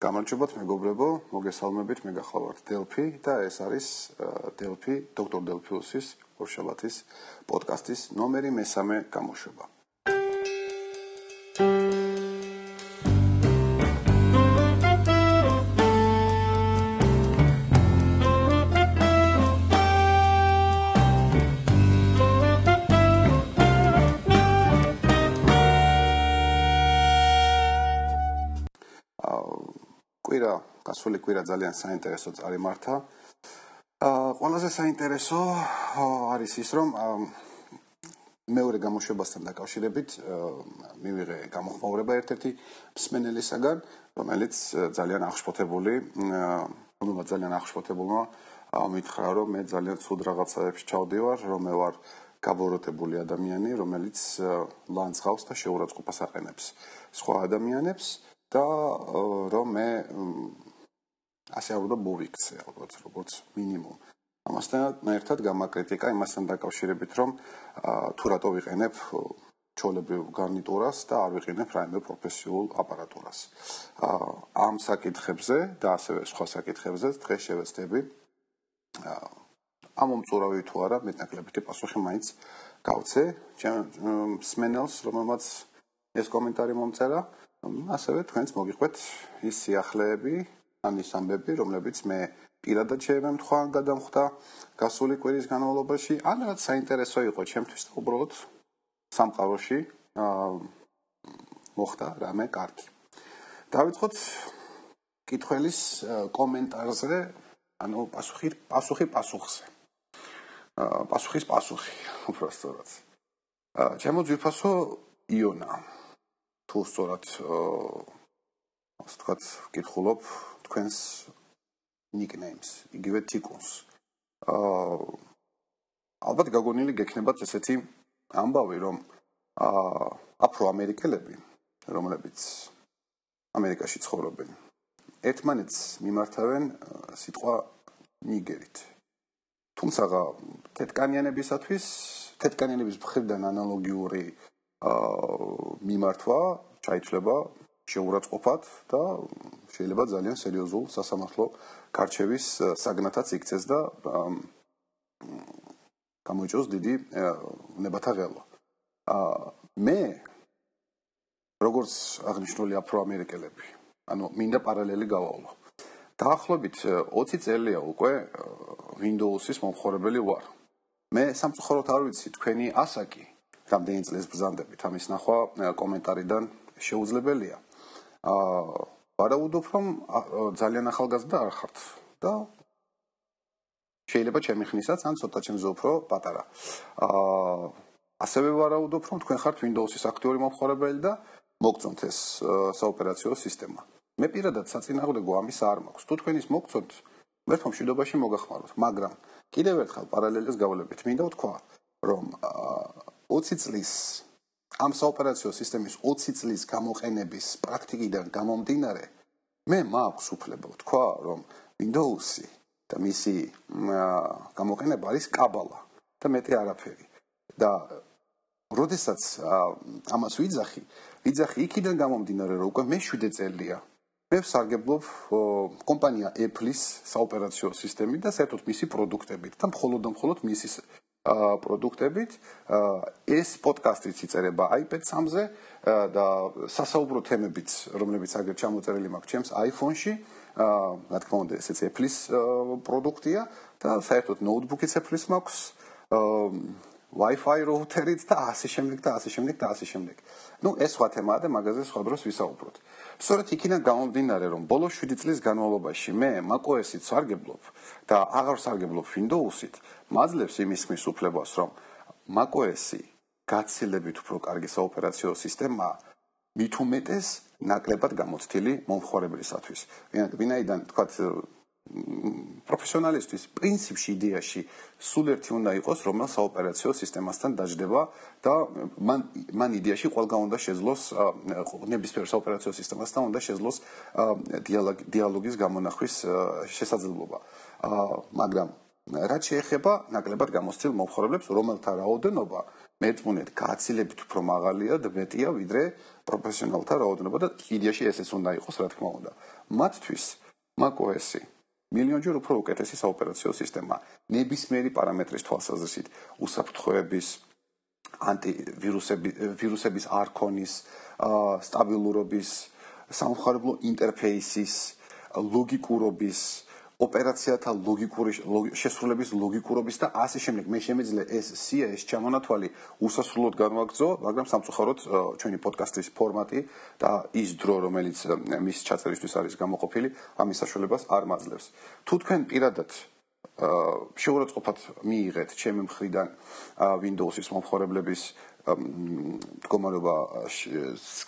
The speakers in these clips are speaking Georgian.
გამარჯობათ მეგობრებო, მოგესალმებით, მე გახლავართ დელფი და ეს არის დელფი, დოქტორ დელფიუსის ორშაბათის პოდკასტის ნომერი მესამე გამოშვება. გასული კვირა ძალიან საინტერესო წარიმართა. აა ყველაზე საინტერესო არის ის, რომ მეორე გამოშვებასთან დაკავშირებით მივიღე გამოხმაურება ერთ-ერთი მსმენელისაგან, რომელიც ძალიან აღშფოთებული, რომელმაც ძალიან აღშფოთებულმა მითხრა, რომ მე ძალიან ცუდ რაღაცაებში ჩავდივარ, რომ მე ვარ გაბოროტებული ადამიანი, რომელიც ლანძღავს და შეურაცხყოფას აყენებს სხვა ადამიანებს. და რომ მე ასე ალბათ მოვიქცე ალბათ როგორც მინიმუმ. ამასთან ერთად გამაკრიტიკა იმასთან დაკავშირებით რომ თუ რატო ვიყენებ ჩოლებრივ გარნიტურას და არ ვიყენებ რაიმე პროფესიულ აპარატურას. ამ საკითხებზე და ასევე სხვა საკითხებზე დღეს შევეცდები ამ მომწურავი თუ არა მეტნაკლებითი პასუხი მაინც გავცე. სმენელს რომელმაც ეს კომენტარი მომწერა ასევე თქვენს მოგიყვეთ ის სიახლეები, ან ის ამბები, რომლებიც მე პირადად შეემთხვა გადამხდა გასული კვირის განმავლობაში, ან რაც საინტერესო იყო ჩემთვის და უბრალოდ სამყაროში აა მოხდა რამე კარგი. დავიწყოთ კითხველის კომენტარზე, ანუ პასუხი პასუხი პასუხზე. აა პასუხის პასუხი, უბრალოდ. აა ჩემო ძირფასო იონა თუ სწორად ასე ვთქვათ, ვკითხულობ თქვენს nicknames, იგივე tikuns. აა ალბათ გაგონილი გექნებათ ესეთი ამბავი, რომ აა აფროამერიკელები, რომლებიც ამერიკაში ცხოვრობენ, ერთმანეთს მიმართავენ სიტყვა ნიგერით. თუმცა თეთკანიანებისათვის, თეთკანიანების მხრიდან ანალოგიური აა მიმართვა ჩაითვლება შეურაცხყოფად და შეიძლება ძალიან სერიოზულ სასამართლო გარჩევის საგნათაც იქცეს და გამოიწოს დიდი ნებათა ღელვა. აა მე როგორც აღნიშნული აფროამერიკელები, ანუ მინდა პარალელი გავავლო. დაახლოებით 20 წელია უკვე Windows-ის მომხმარებელი ვარ. მე სამწუხაროდ არ ვიცი თქვენი ასაკი რამდენი წლის ბრძანდებით ამის ნახვა კომენტარიდან შეუძლებელია. აა ვარაუდობ რომ ძალიან ახალგაზრდა არ ხართ და შეიძლება ჩემი ხნისაც ან ცოტა ჩემზე უფრო პატარა. აა ასევე ვარაუდობ რომ თქვენ ხართ Windows-ის აქტიური მომხმარებელი და მოგწონთ ეს საოპერაციო სისტემა. მე პირადად საწინააღმდეგო ამის არ მაქვს. თუ თქვენ ის მოგწონთ, მე თვითონ მოგახმაროთ, მაგრამ კიდევ ერთხელ პარალელს გავლებით. მინდა ვთქვა, რომ აა 20 წლის ამ საოპერაციო სისტემის 20 წლის გამოყენების პრაქტიკიდან გამომდინარე მე მაქვს უფლება თქვა რომ Windows-ი და მისი გამოყენება არის კაბალა და მეტი არაფერი. და როდესაც ამას ვიძახი ვიძახი იქიდან გამომდინარე რომ უკვე მე 7 წელია. მე ვსარგებლობ კომპანია Apple-ის საოპერაციო სისტემით და საერთოდ მისი პროდუქტებით და მხოლოდ და მხოლოდ მისი პროდუქტებით. ეს პოდკასტიც იწერება iPad-სამზე და სასაუბრო თემებიც რომლებიც აგერ ჩამოწერილი მაქვს ჩემს iPhone-ში. რა თქმა უნდა ესეც Apple-ის პროდუქტია. და საერთოდ ნოუთბუქიც Apple-ის მაქვს Wi-Fi როუთერიც და ასე შემდეგ და ასე შემდეგ და ასე შემდეგ. ну ეს სხვა თემაა და მაგაზე სხვა დროს ვისაუბროთ. სწორედ იქიდან გამომდინარე რომ ბოლო 7 წლის განმავლობაში მე macOS-ით სარგებლობ და აღარ სარგებლობ Windows-ით, მაძლევს იმის ხმის უფლებას, რომ macOS-ი გაცილებით უფრო კარგი საოპერაციო სისტემაა, მით უმეტეს ნაკლებად გამოცდილი მომხმარებლისათვის. ვინაიდან თქვა პროფესიონალისტვის პრინციპში იდეაში სულ ერთი უნდა იყოს, რომელიც საოპერაციო სისტემასთან დაждდება და მან მან იდეაში ყველგან უნდა შეძლოს ნებისმიერ საოპერაციო სისტემასთან უნდა შეძლოს დიალოგის გამონახვის შესაძლებლობა. მაგრამ რაც შეეხება ნაკლებად გამოცდილ მომხმარებლებს, რომელთა რაოდენობა მეწმუნეთ გაცილებით უფრო მაღალია და მეტია ვიდრე პროფესიონალთა რაოდენობა და იდეაში ესეც უნდა იყოს რა თქმა უნდა მათთვის macOS-ი მილიონჯერ უფრო უკეთესი საოპერაციო სისტემა. ნებისმიერი პარამეტრის თვალსაზრისით უსაფრთხოების ანტივირუსების ვირუსების არქონის სტაბილურობის სამხარებლო ინტერფეისის ლოგიკურობის ოპერაციათა ლოგიკური შესრულების ლოგიკურობის და ასე შემდეგ. მე შემეძლე ეს სია ეს ჩამონათვალი უსასრულოდ განვაგრძო მაგრამ სამწუხაროდ ჩვენი პოდკასტის ფორმატი და ის დრო რომელიც მის ჩაწერისთვის არის გამოყოფილი ამის საშუალებას არ მაძლევს. თუ თქვენ პირადად შეურაცხყოფად მიიღეთ ჩემი მხრიდან Windows-ის მომხმარებლების მდგომარეობა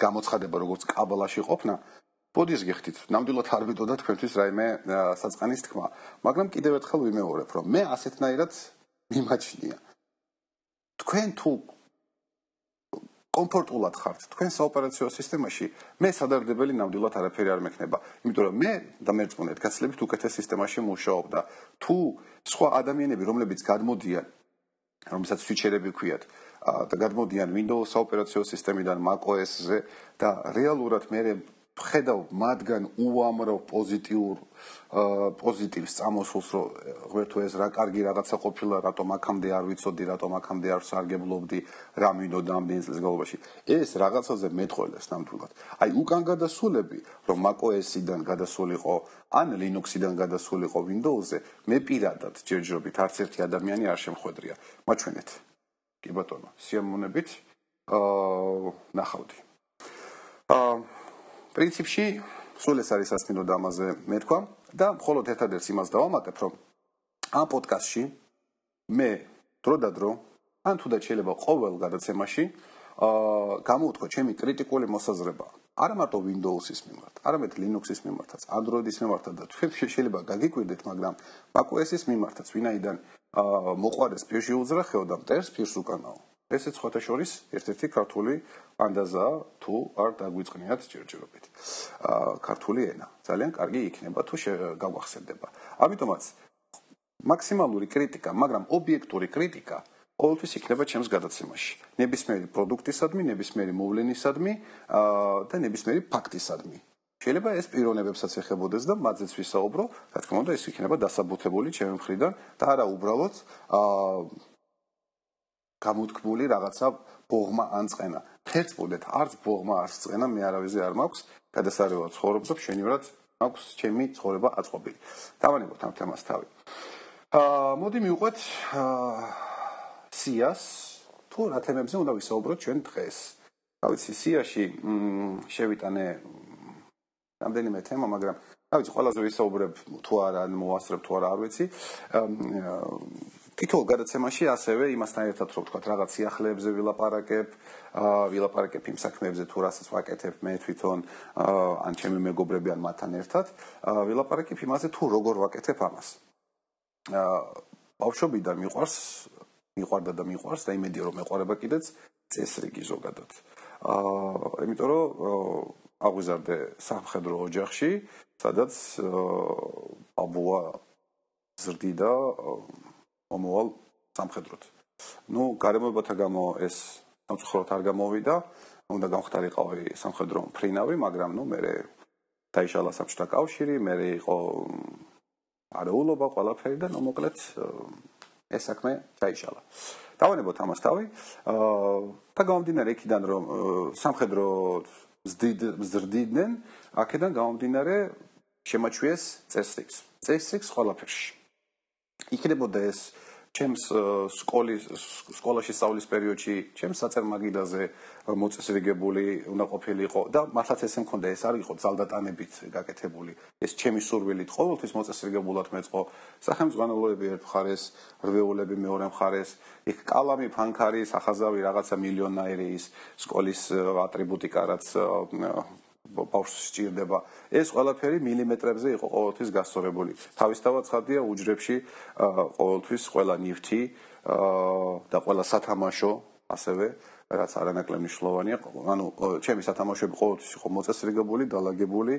გამოცხადება როგორც კაბალაში ყოფნა ბოდის გიხდით, ნამდვილად არ ვიდოდა თქვენთვის რაიმე საწყანის თქმა, მაგრამ კიდევ ერთხელ ვიმეორებ, რომ მე ასეთნაირად მიმაჩნია. თქვენ თუ კომფორტულად ხართ თქვენ საოპერაციო სისტემაში, მე სადარდებელი ნამდვილად არაფერი არ მექნება, იმიტომ რომ მე და მერწმუნეთ გაცლებით უკეთეს სისტემაში მუშაობ და თუ სხვა ადამიანები, რომლებიც გადმოდიან, რომელსაც სვიჩერები ქვიათ, და გადმოდიან Windows საოპერაციო სისტემიდან macOS-ზე და რეალურად მე ხედავ მათგან უამრავ პოზიტიურ პოზიტივს წამოსულს რომ ღერთო ეს რა კარგი რაღაცა ყოფილა რატომ აქამდე არ ვიცოდი რატომ აქამდე არ სარგებლობდი რა მინდოდა ამდენ წელს განმავლობაში. ეს რაღაცაზე მეტყოლეს ნამდვილად. აი უკან გადასულები რომ macOS-იდან გადასულიყო ან Linux-იდან გადასულიყო Windows-ზე მე პირადად ჯერჯერობით არც ერთი ადამიანი არ შემხვედრია. მაჩვენეთ. კი ბატონო სიამოვნებით. აა ნახავდი. აა პრინციპში სულ ეს არის ასმინო და ამაზე მეთქვა და მხოლოდ ერთადერთ იმას დავამატებ რომ ამ პოდკასტში მე დრო და დრო ან თუნდაც შეიძლება ყოველ გადაცემაში აა გამოვთქვა ჩემი კრიტიკული მოსაზრება არა მარტო Windows-ის მიმართ, არამედ Linux-ის მიმართაც, Android-ის მიმართაც და თქვენ შეიძლება გაგიკვირდეთ, მაგრამ macOS-ის მიმართაც, ვინაიდან აა მოყარეს პირში უძრახეო და მტერს პირს უკანაო. ესეც ხოთა შორის ერთ-ერთი ქართული ანდაზა თუ არ დაგვიწყნიათ ჯერჯერობით. აა ქართული ენა ძალიან კარგი იქნება თუ გავახსენდება. ამიტომაც მაქსიმალური კრიტიკა, მაგრამ ობიექტური კრიტიკა ყოველთვის იქნება ჩემს გადაცემაში. ნებისმიერი პროდუქტისადმი, ნებისმიერი მოვლენისადმი აა და ნებისმიერი ფაქტისადმი. შეიძლება ეს პიროვნებებსაც ეხებოდეს და მათზეც ვისაუბრო, რა თქმა უნდა, ეს იქნება დასაბუთებული ჩემი მხრიდან და არა უბრალოდ აა გამოთქმული რაღაცა ბოღმა ან წენა. ფერწბუდეთ, არც ბოღმა არც წენა მე არავიზე არ მაქვს. გადასარევად ცხოვრობ და შენივრად მაქვს ჩემი ცხოვრება აწყობილი. დავანებოთ ამ თემას თავი. აა მოდი მივყვეთ აა სიას თუ რა თემებზე უნდა ვისაუბროთ ჩვენ დღეს. რა ვიცი, სიაში შევიტანე რამდენიმე თემა, მაგრამ რა ვიცი, ყველაზე ვისაუბრებ თუ არა, მოასწრებ თუ არა, არ ვიცი. აა თითოეულ გადაცემაში ასევე იმასთან ერთად რო ვთქვა რაღაც სიახლეებზე ვილაპარაკებ, ვილაპარაკებ იმ საქმეებზე თუ რასაც ვაკეთებ მე თვითონ ან ჩემი მეგობრები ან მათთან ერთად, ვილაპარაკებ იმაზე თუ როგორ ვაკეთებ ამას. აა ბავშვობიდან მიყვარს, მიყვარდა და მიყვარს და იმედია რომ მეყვარება კიდეც წესრიგი ზოგადად. აა იმიტომ რომ აღვიზარდე სამხედრო ოჯახში, სადაც აა აბუა ზრდიდა მომავალ სამხედროთ. ну, გარემოებათა გამო ეს სამწუხაროდ არ გამოვიდა, უნდა გამختارიყავი სამხედრო ფრინავი, მაგრამ ну, მე დაიშალა საბჭოთა კავშირი, მე იყო არეულობა, ყველაფერი და ну, მოკლედ ეს საქმე დაიშალა. დავანებოთ ამას თავი. აა და გამომდინარე იქიდან რომ სამხედრო ზრდიდნენ, აქედან გამომდინარე შემაჩვიეს წესრიგს. წესრიგს ყველაფერში. იქნებოდა ეს ჩემს სკოლის სკოლაში სწავლის პერიოდში ჩემს საწარმაგიდაზე მოწესრიგებული უნდა ყოფილიყო და მართლაც ესე მქონდა ეს არ იყო ძალდატანებით გაკეთებული. ეს ჩემი სურვილით ყოველთვის მოწესრიგებულად მეწყო სახელმწიფოებრივი ერთ მხარეს რვეულები მეორე მხარეს. იქ კალამი ფანქარი სახაზავი რაღაცა მილიონაირი ის სკოლის ატრიბუტიკა რაც ბავშვს სჭირდება. ეს ყველაფერი მილიმეტრებზე იყო ყოველთვის გასწორებული. თავისთავად ხადია უჯრებში ყოველთვის ყველა ნივთი და ყველა სათამაშო ასევე რაც არანაკლებ მნიშვნელოვანია. ანუ ჩემი სათამაშოები ყოველთვის იყო მოწესრიგებული, დაალაგებული.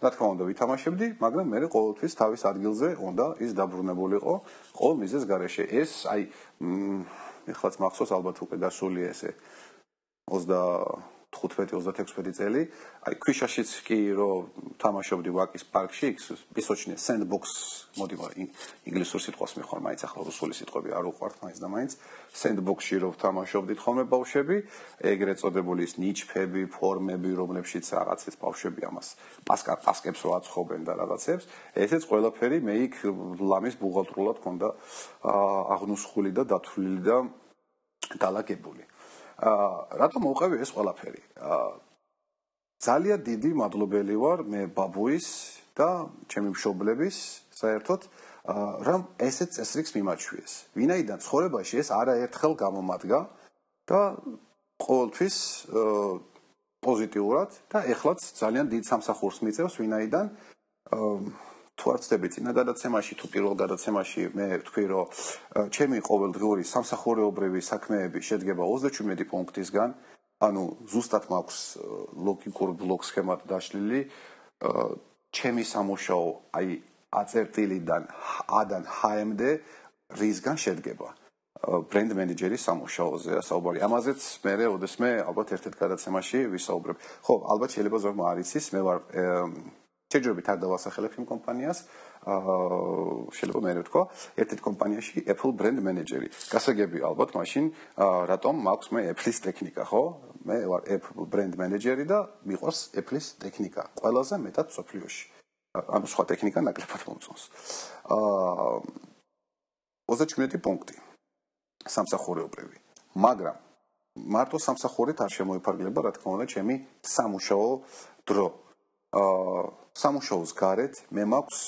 რა თქმა უნდა, ვითამაშებდი, მაგრამ მე ყოველთვის თავის ადგილზე უნდა ის დაბრუნებულიყო ყოველ მიზეს გარეშე. ეს აი ეხლაც მახსოვს ალბათ უკვე გასულია ესე 20 15-36 წელი, აი ქვიშაშიც კი რომ თამაშობდი ვაკის პარკში, ისოჩნე sandbox მოდი ინგლისურ სიტყვას მეხარ, მაინც ახლა რუსული სიტყვები არ უყვართ მაინც და მაინც. sandbox-ში რომ თამაშობდით ხოლმე ბავშვები, ეგრეთ წოდებული ის ნიჩფები, ფორმები, რომლებშიც რაღაცის ბავშვები ამას პასკა პასკებს რო აცხობენ და რაღაცებს, ესეც ყველაფერი მე იქ ლამის ბუღალტრულად ქონდა აღნუსხული და დათვლილი და დალაგებული. აა რატომ მოყევი ეს ყველაფერი? აა ძალიან დიდი მადლობელი ვარ მე ბაბუის და ჩემი მშობლების საერთოდ აა რომ ესე წესრიგს მიმაჩვიეს. ვინაიდან ცხოვრებაში ეს არაერთხელ გამომადგა და ყოველთვის აა პოზიტიურად და ეხლაც ძალიან დიდ სამსახურს მიწევს, ვინაიდან აა თუ არ ცდები წინა გადაცემაში თუ პირველ გადაცემაში მე ვთქვი რომ ჩემი ყოველდღიური სამსახურეობრივი საქმეები შედგება 37 პუნქტისგან. ანუ ზუსტად მაქვს ლოგიკურ ბლოკ სქემად დაშლილი ჩემი სამუშაო აი აწერტილიდან A-დან H-მდე რისგან შედგება. ბრენდ მენეჯერის სამუშაოზე საუბარი ამაზეც მე ოდესმე ალბათ ერთ-ერთ გადაცემაში ვისაუბრებ. ხო ალბათ შეიძლება ზოგმა არ იცის მე ვარ შეჯობებით არ დავასახელებ იმ კომპანიას აა შეიძლება მე ვთქვა ერთ-ერთ კომპანიაში Apple brand manager-ი. გასაგები ალბათ მაშინ რატომ მაქვს მე Apple-ის ტექნიკა, ხო? მე ვარ Apple brand manager-ი და მიყვარს Apple-ის ტექნიკა. ყველაზე მეტად სოფლიოში. ანუ სხვა ტექნიკა ნაკლებად მომწონს. აა 37 პუნქტი. სამსახურეობრივი. მაგრამ მარტო სამსახურით არ შემოიფარგლება, რა თქმა უნდა, ჩემი სამუშაო დრო. აა სამუშაოს გარეთ მე მაქვს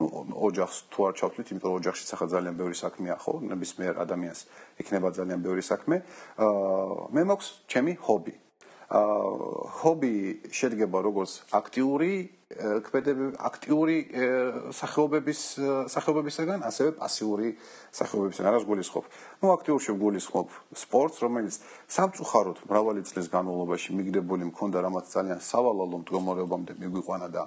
ოჯახს თუ არ ჩავთვლით, იმიტომ რომ ოჯახში ხა ძალიან ბევრი საქმეა, ხო? ნებისმიერ ადამიანს იქნება ძალიან ბევრი საქმე. აა მე მაქვს ჩემი ჰობი. აა ჰობი შედგება როგორც აქტიური ქმედებები, აქტიური სახეობების სახეობებისგან, ასევე პასიური სახეობებისგან. არას გულისხმობ. ну აქტიურში გულისხმობ სპორტს, რომელიც სამწუხაროდ მრავალი წლის განმავლობაში მიგდებული მქონდა, რამაც ძალიან სავალალო მდგომარეობამდე მიგვიყვანა და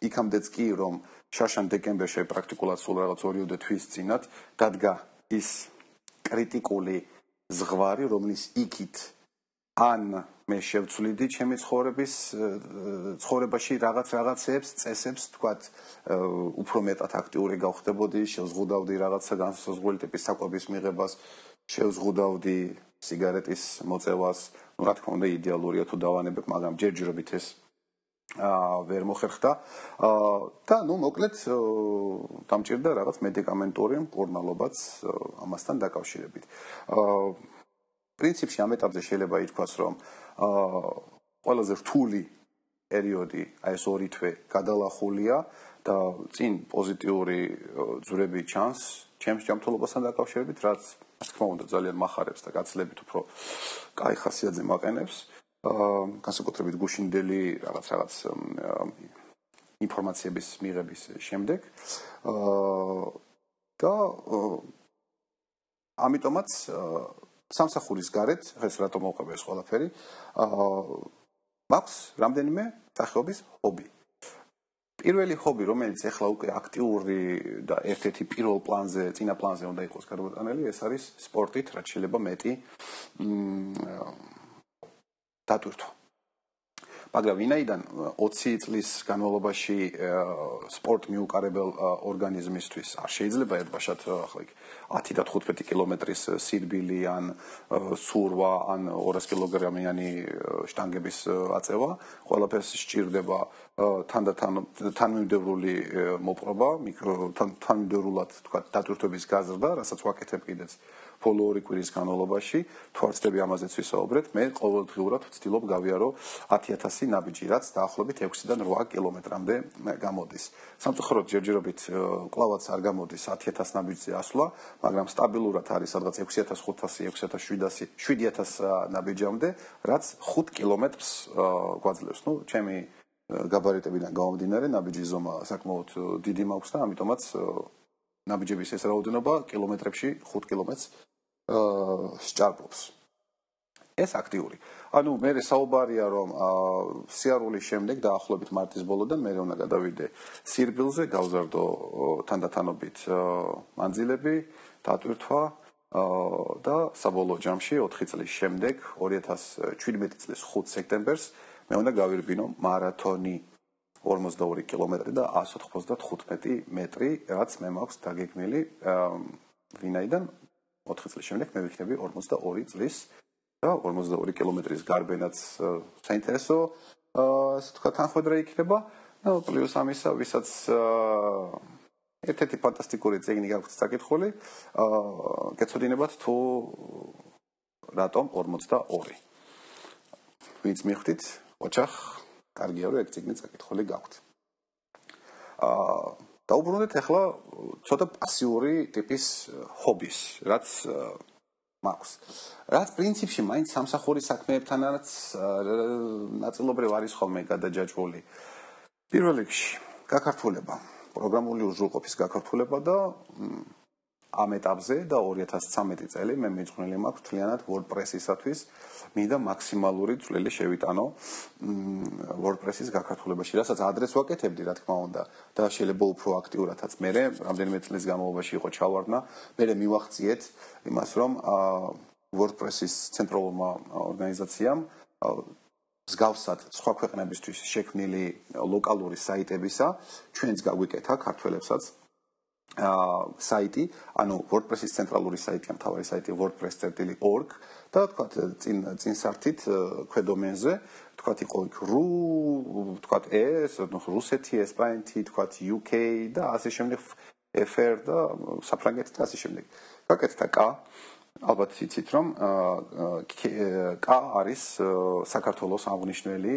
იქამდეც კი რომ შაშან დეკემბერში პრაქტიკულად სულ რაღაც 2-3 თვის წინათ დადგა ის კრიტიკული ზღვარი, რომლის იქით ან მე შევცვლიდი ჩემი ცხოვრების ცხოვრებაში რაღაც რაღაცებს, წესებს, თქვათ, უფრო მეტად აქტიური გავხდებოდი, შევზღუდავდი რაღაცა განსაზღვრული ტიპის საკვების მიღებას, შევზღუდავდი სიგარეტის მოწევას, ну, რა თქმა უნდა, იდეალურია თუ დავანებებ, მაგრამ ჯერჯერობით ეს აა ვერ მოხერხდა. აა და ну, მოკლედ დამჭირდა რაღაც მედიკამენტური მკურნალობაც ამასთან დაკავშირებით. აა პრინციპში ამ ეტაპზე შეიძლება ითქვას, რომ აა ყველაზე რთული პერიოდი აი ეს ორი თვე გადალახულია და წინ პოზიტიური ძვრები ჩანს ჩემს ჯანმრთელობასთან დაკავშირებით, რაც თქმა უნდა ძალიან מחარებს და გაცლებით უფრო კაი ხასიათზე მაყენებს. აა განსაკუთრებით გუშინდელი რაღაც რაღაც ინფორმაციების მიღების შემდეგ. აა და ამიტომაც სამსახურის გარეთ, ეს რატომ მოყვება ეს ყველაფერი? აა მაქვს რამდენიმე სახეობის ჰობი. პირველი ჰობი, რომელიც ახლა უკვე აქტიური და ერთ-ერთი პირველ პლანზე, წინა პლანზე უნდა იყოს გარკვეული, ეს არის სპორტით, რაც შეიძლება მეტი მ დატვირთვა. მაგრამ ვინაიდან 20 წლის განმავლობაში სპორტ მიუყარებელ ორგანიზმისთვის არ შეიძლება ერთბაშად ახლა იქ 10 და 15 კილომეტრის სირბილი ან სურვა ან 200 კილოგრამიანი შტანგების აწევა, ყველაფერს სჭირდება თანდათან თანმიმდევრული მოპყრობა, თანმიმდევრულად თქვა დატვირთვების გაზრდა, რასაც ვაკეთებ კიდეც ბოლო ორი კვირის განმავლობაში თვალწდები ამაზეც ვისაუბრეთ მე ყოველდღიურად ვცდილობ გავიარო 10000 ნაბიჯი რაც დაახლოებით 6-დან 8 კილომეტრამდე გამოდის. სამწუხაროდ ჯერჯერობით კლავაც არ გამოდის 10000 ნაბიჯზე ასვლა მაგრამ სტაბილურად არის სადღაც 6500 6700 7000 ნაბიჯამდე რაც 5 კილომეტრს გვაძლევს. ნუ ჩემი გაბარიტებიდან გამომდინარე ნაბიჯის ზომა საკმაოდ დიდი მაქვს და ამიტომაც ნაბიჯების ეს რაოდენობა კილომეტრებში 5 კილომეტრს სჭარბობს. ეს აქტიური. ანუ მე საუბარია რომ სიარულის შემდეგ დაახლოებით მარტის ბოლოდან მე უნდა გადავიდე სირბილზე, გავზარდო თანდათანობით მანძილები, დატვირთვა და საბოლოო ჯამში 4 წლის შემდეგ 2017 წლის 5 სექტემბერს მე უნდა გავირბინო მარათონი 42 კილომეტრი და 195 მეტრი, რაც მე მაქვს დაგეგმილი ვინაიდან 4 წლის შემდეგ მე ვიქნები 42 წლის და 42 კილომეტრის გარბენაც საინტერესო ასე თქვა თანხმედრე იქნება. და პლუს ამისა, ვისაც ერთ-ერთი ფანტასტიკური წიგნი გაქვთ საკითხული, აა გეცოდინებათ თუ რატომ 42. ვინც მიხვდით, ოჩახ, კარგია რომ ეგ წიგნი საკითხული გაქვთ. აა დაუბრუნდეთ ახლა ცოტა პასიური ტიპის ჰობის, რაც მაქვს. რაც პრინციპში მაინც სამსახურის საქმეებთანაც ნაწილობრივ არის ხოლმე გადაჯაჭვული. პირველ რიგში, გაქართულება. პროგრამული უზრუნყოფის გაქართულება და ამ ეტაპზე და 2013 წელი მე მიძღვნილი მაქვს თლიანად WordPress-ისათვის. მინდა მაქსიმალური წვლილი შევიტანო WordPress-ის გაქართულებაში, რასაც ადრეს ვაკეთებდი, რა თქმა უნდა, და შეიძლება უფრო აქტიურადაც. მე რამდენიმე წლის განმავლობაში იყო ჩავარდნა, მე მივახციეთ იმას, რომ WordPress-ის ცენტრალურმა ორგანიზაციამ მსგავსად სხვა ქვეყნებისთვის შექმნილი ლოკალური საიტებისა ჩვენც გაგვიკეთა ქართველებსაც აა საიტი, ანუ WordPress-ის ცენტრალური საიტია, მთავარი საიტი wordpress.org და თქვა წინ წინ სართით ქვედომენზე, თქვა იყო იქ ru, თქვა ეს, რუსეთი, ესპანეთი, თქვა UK და ასე შემდეგ FR და საფრანგეთი და ასე შემდეგ. გაკეთდა K. ალბათ იცით რომ K არის საქართველოს აღნიშნული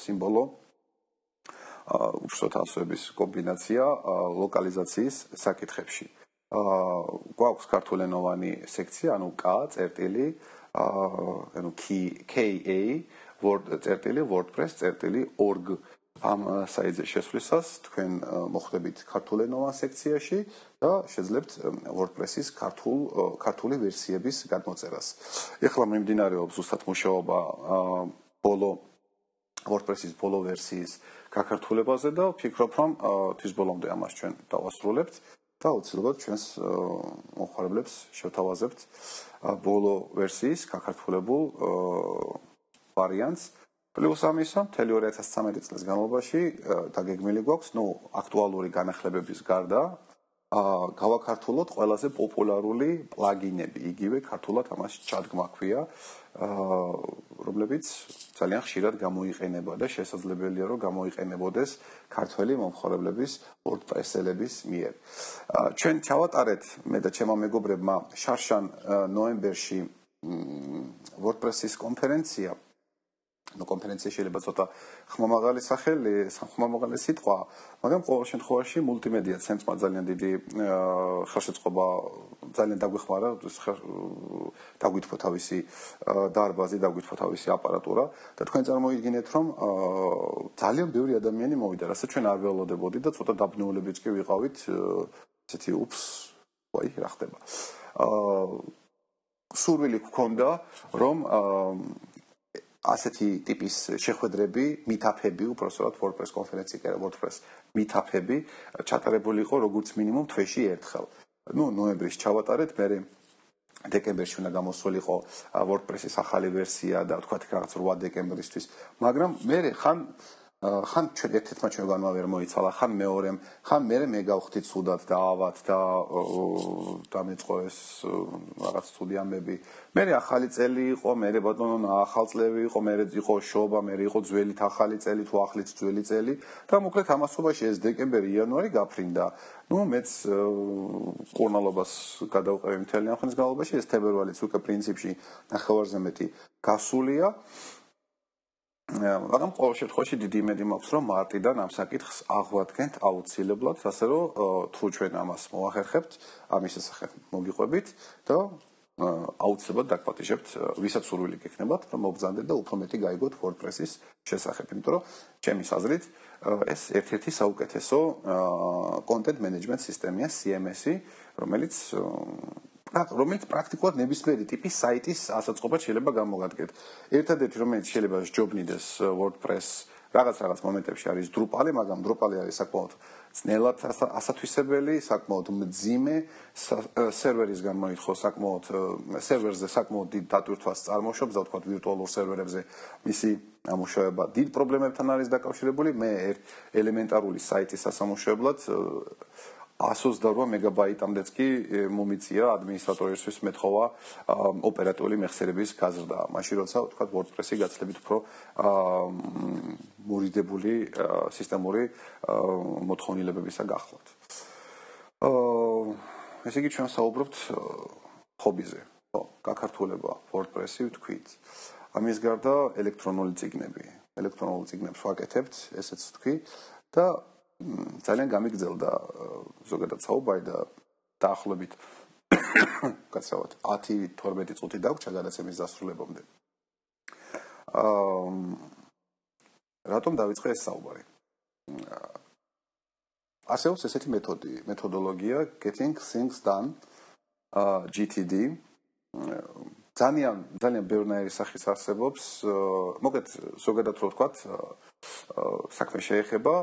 სიმბოლო უბრალოდ ასოების კომბინაცია ლოკალიზაციის საკითხებში. აა გვაქვს ქართულენოვანი სექცია, ანუ K წერტილი, აა ანუ KA word წერტილი wordpress.org ამ საიტზე შესვლისას თქვენ მოხდებით ქართულენოვან სექციაში და შეძლებთ WordPress-ის ქართულ ქართული ვერსიების გადმოწერას. ეხლა მიმდინარეობს ზუსტად მუშაობა ბოლო WordPress-ის ბოლო ვერსიის გაქართულებაზე და ვფიქრობ, რომ თვის ბოლომდე ამას ჩვენ დავასრულებთ და აუცილებლად ჩვენს მოხარებლებს შევთავაზებთ ბოლო ვერსიის გაქართულებულ ვარიანტს. პლუს ამისა, მთელი 2013 წლის განმავლობაში დაგეგმილი გვაქვს, ну, აქტუალური განახლებების გარდა, აა გავაქართულოთ ყველაზე პოპულარული პლაგინები, იგივე ქართულად ამას ჩადგმა ქვია, აა რომლებიც ძალიან ხშირად გამოიყენება და შესაძლებელია რომ გამოიყენებოდეს ქართველი მომხმარებლების WordPress-ელების მიერ. ჩვენ ჩავატარეთ მე და ჩემო მეგობრებმა შარშან ნოემბერში WordPress-ის კონფერენცია ну კონფერენცია შეიძლება ცოტა ხმამაღალი სახელი, ხმამაღალი სიტყვა, მაგრამ ყოველ შემთხვევაში მულტიმედია ცენტრმა ძალიან დიდი ხელშეწყობა ძალიან დაგვეხმარა, დაგვითქვა თავისი დარბაზი, დაგვითქვა თავისი აპარატურა და თქვენ წარმოიდგინეთ, რომ ძალიან ბევრი ადამიანი მოვიდა, რასაც ჩვენ არ ველოდებოდი და ცოტა დაბნეულებიც კი ვიყავით, ესეთი უფს, აი რა ხდება. აა სურვილი გქონდა, რომ აა ასეთი ტიპის შეხვედრები, მიტაფები, უпроსტორად WordPress კონფერენცი კი არა WordPress მიტაფები ჩატარებული იყო როგორც მინიმუმ თვეში ერთხელ. ну ნოემბრის ჩავატარეთ, მე დეკემბერში უნდა გამოსულიყო WordPress-ის ახალი ვერსია და თქვათ რაღაც 8 დეკემბრისთვის, მაგრამ მე ხან ხან ჩვენ ერთ-ერთმა ჩვენ განმა ვერ მოიცალა, ხან მეორემ, ხან მე მე გავხდით სუდად და ავად და დამეწყო ეს რაღაც ცუდი ამბები. მე ახალი წელი იყო, მე ბატონო ახალ წლები იყო, მე იყო შობა, მე იყო ძველი ახალი წელი თუ ახლიც ძველი წელი და მოკლედ ამასობაში ეს დეკემბერი, იანვარი გაფრინდა. ну მეც კურნალობას გადავყევი მთელი ამ ხნის განმავლობაში ეს თებერვალიც უკვე პრინციპში ნახევარზე მეტი გასულია მაგრამ ყოველ შემთხვევაში დიდი იმედი მაქვს რომ მარტიდან ამ საკითხს აღვადგენთ აუცილებლად ასე რომ თუ ჩვენ ამას მოახერხებთ ამის შესახებ მოგიყვებით და აუცილებლად დაგპატიჟებთ ვისაც სურვილი გექნებათ რომ მობზანდეთ და უფრო მეტი გაიგოთ WordPress-ის შესახებ. იმიტომ რომ ჩემი აზრით ეს ერთ-ერთი საუკეთესო content management სისტემია CMS-ი რომელიც რომელიც პრაქტიკულად ნებისმიერი ტიპის საიტის ასაწყობად შეიძლება გამოგადგეთ. ერთადერთი რომელიც შეიძლება ჯობნიდეს WordPress რაღაც რაღაც მომენტებში არის დრუპალი, მაგრამ დრუპალი არის საკმაოდ ძნელად ასათვისებელი, საკმაოდ მძიმე სერვერის გამოიხო საკმაოდ სერვერზე საკმაოდ დიდ დატვირთვას წარმოშობს, და თქვა ვირტუალურ სერვერებზე მისი ამუშავება დიდ პრობლემებთან არის დაკავშირებული. მე ელემენტარული საიტის ასამუშავებლად 128 მეგაბაიტამდეც კი მომიწია ადმინისტრატორისთვის მეთხოვა ოპერატიული მეხსიერების გაზრდა. მაშინ როცა ვთქვათ WordPress-ი გაცლებით უფრო მორიდებული სისტემური მოთხოვნილებებისა გახლავთ. აა ესე იგი ჩვენ საუბრობთ ჰობიზე. ხო, გაქართულება WordPress-ი ვთქვით. ამის გარდა ელექტრონული ციგნები. ელექტრონული ციგნებს ვაკეთებთ, ესეც ვთქვი და ძალიან გამიგძელდა ზოგადად საუბარი და დაახლოებით კაცრავად 10-12 წუთი დაგვრჩა გადაცემის დასრულებამდე. აა რატომ დაიწყე ეს საუბარი? ასეულს ესეთი მეთოდი, მეთოდოლოგია getting things done uh GTD ძალიან ძალიან ბევრნაირი სახის არსებობს. მოგეთ ზოგადად რო ვთქვათ, საქმე შეეხება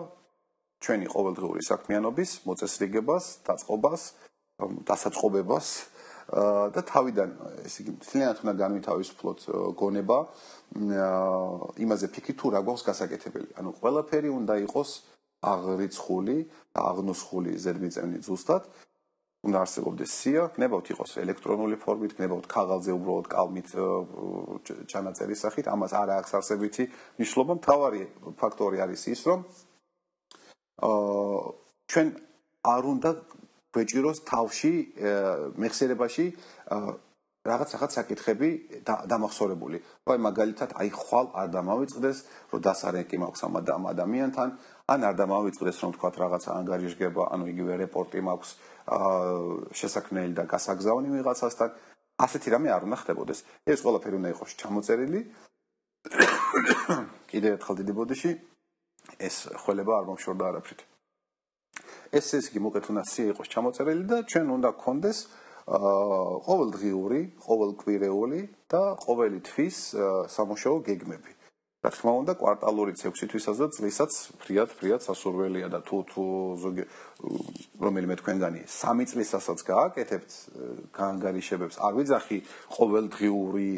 ჩვენი ყოველდღიური საქმიანობის მოწესრიგებას, დაწყობას, დასაწყობებას და თავიდან ესე იგი ძალიან უნდა განვითავისფლოთ გონება იმაზე ფიქრი თუ რა გვაქვს გასაკეთებელი. ანუ ყველაფერი უნდა იყოს აღრიცხული, აღნუსხული ზედმიწევნი ზუსტად. უნდა არსებობდეს სია, გნებავთ იყოს ელექტრონული ფორმით, გნებავთ ქაღალდზე უბრალოდ კალმით ჩანაწერის სახით, ამას არ აქვს არსებითი მნიშვნელობა. მთავარი ფაქტორი არის ის, რომ ჩვენ არ უნდა გვეჭიროს თავში მეხსიერებაში რაღაც რაღაც საკითხები დამახსოვრებული. აი მაგალითად, აი ხვალ არ დამავიწყდეს, რომ დასარეკი მაქვს ამ ადამიანთან, ან არ დამავიწყდეს, რომ თქვა რაღაცა ანგარიშგება, ანუ იგივე რეპორტი მაქვს შესაქმნელი და გასაგზავნი ვიღაცასთან. ასეთი რამე არ უნდა ხდებოდეს. ეს ყველაფერი უნდა იყოს ჩამოწერილი. კიდევ ერთხელ დიდი ბოდიში ეს ხველება არ მომშორდა არაფრით. ეს ეს კი მოკეთ უნდა სი იყოს ჩამოწერილი და ჩვენ უნდა გქონდეს ყოველდღიური, ყოველკვირეული და ყოველი თვის სამუშაო გეგმები. რა თქმა უნდა, კვარტალური 6 თვისაც და წლისაც ფრიად, ფრიად სასურველია და თუ თუ ზოგი რომელიმე თქვენგანი 3 წლისასაც გააკეთებთ გაანგარიშებებს, არ ვიძახი ყოველდღიური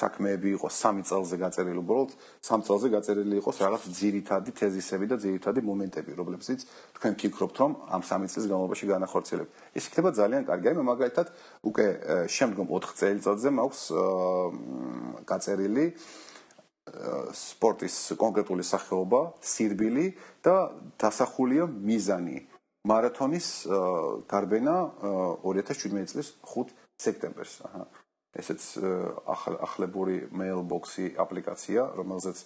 საქმეები იყოს 3 წელზე გაწერილი, უბრალოდ 3 წელზე გაწერილი იყოს რაღაც ძირითადი თეზისები და ძირითადი მომენტები, რომლებსაც თქვენ ფიქრობთ, რომ ამ 3 წლის განმავლობაში განახორციელებთ. ეს იქნება ძალიან კარგი. აი მაგალითად უკვე შემდგომ 4 წელიწადზე მაქვს გაწერილი სპორტის კონკრეტული სახეობა, სირბილი და დასახულია მიზანი. მარათონის გარბენა 2017 წლის 5 სექტემბერს. აჰა. ესეც ახლებური mailbox-ი აპლიკაცია, რომელზეც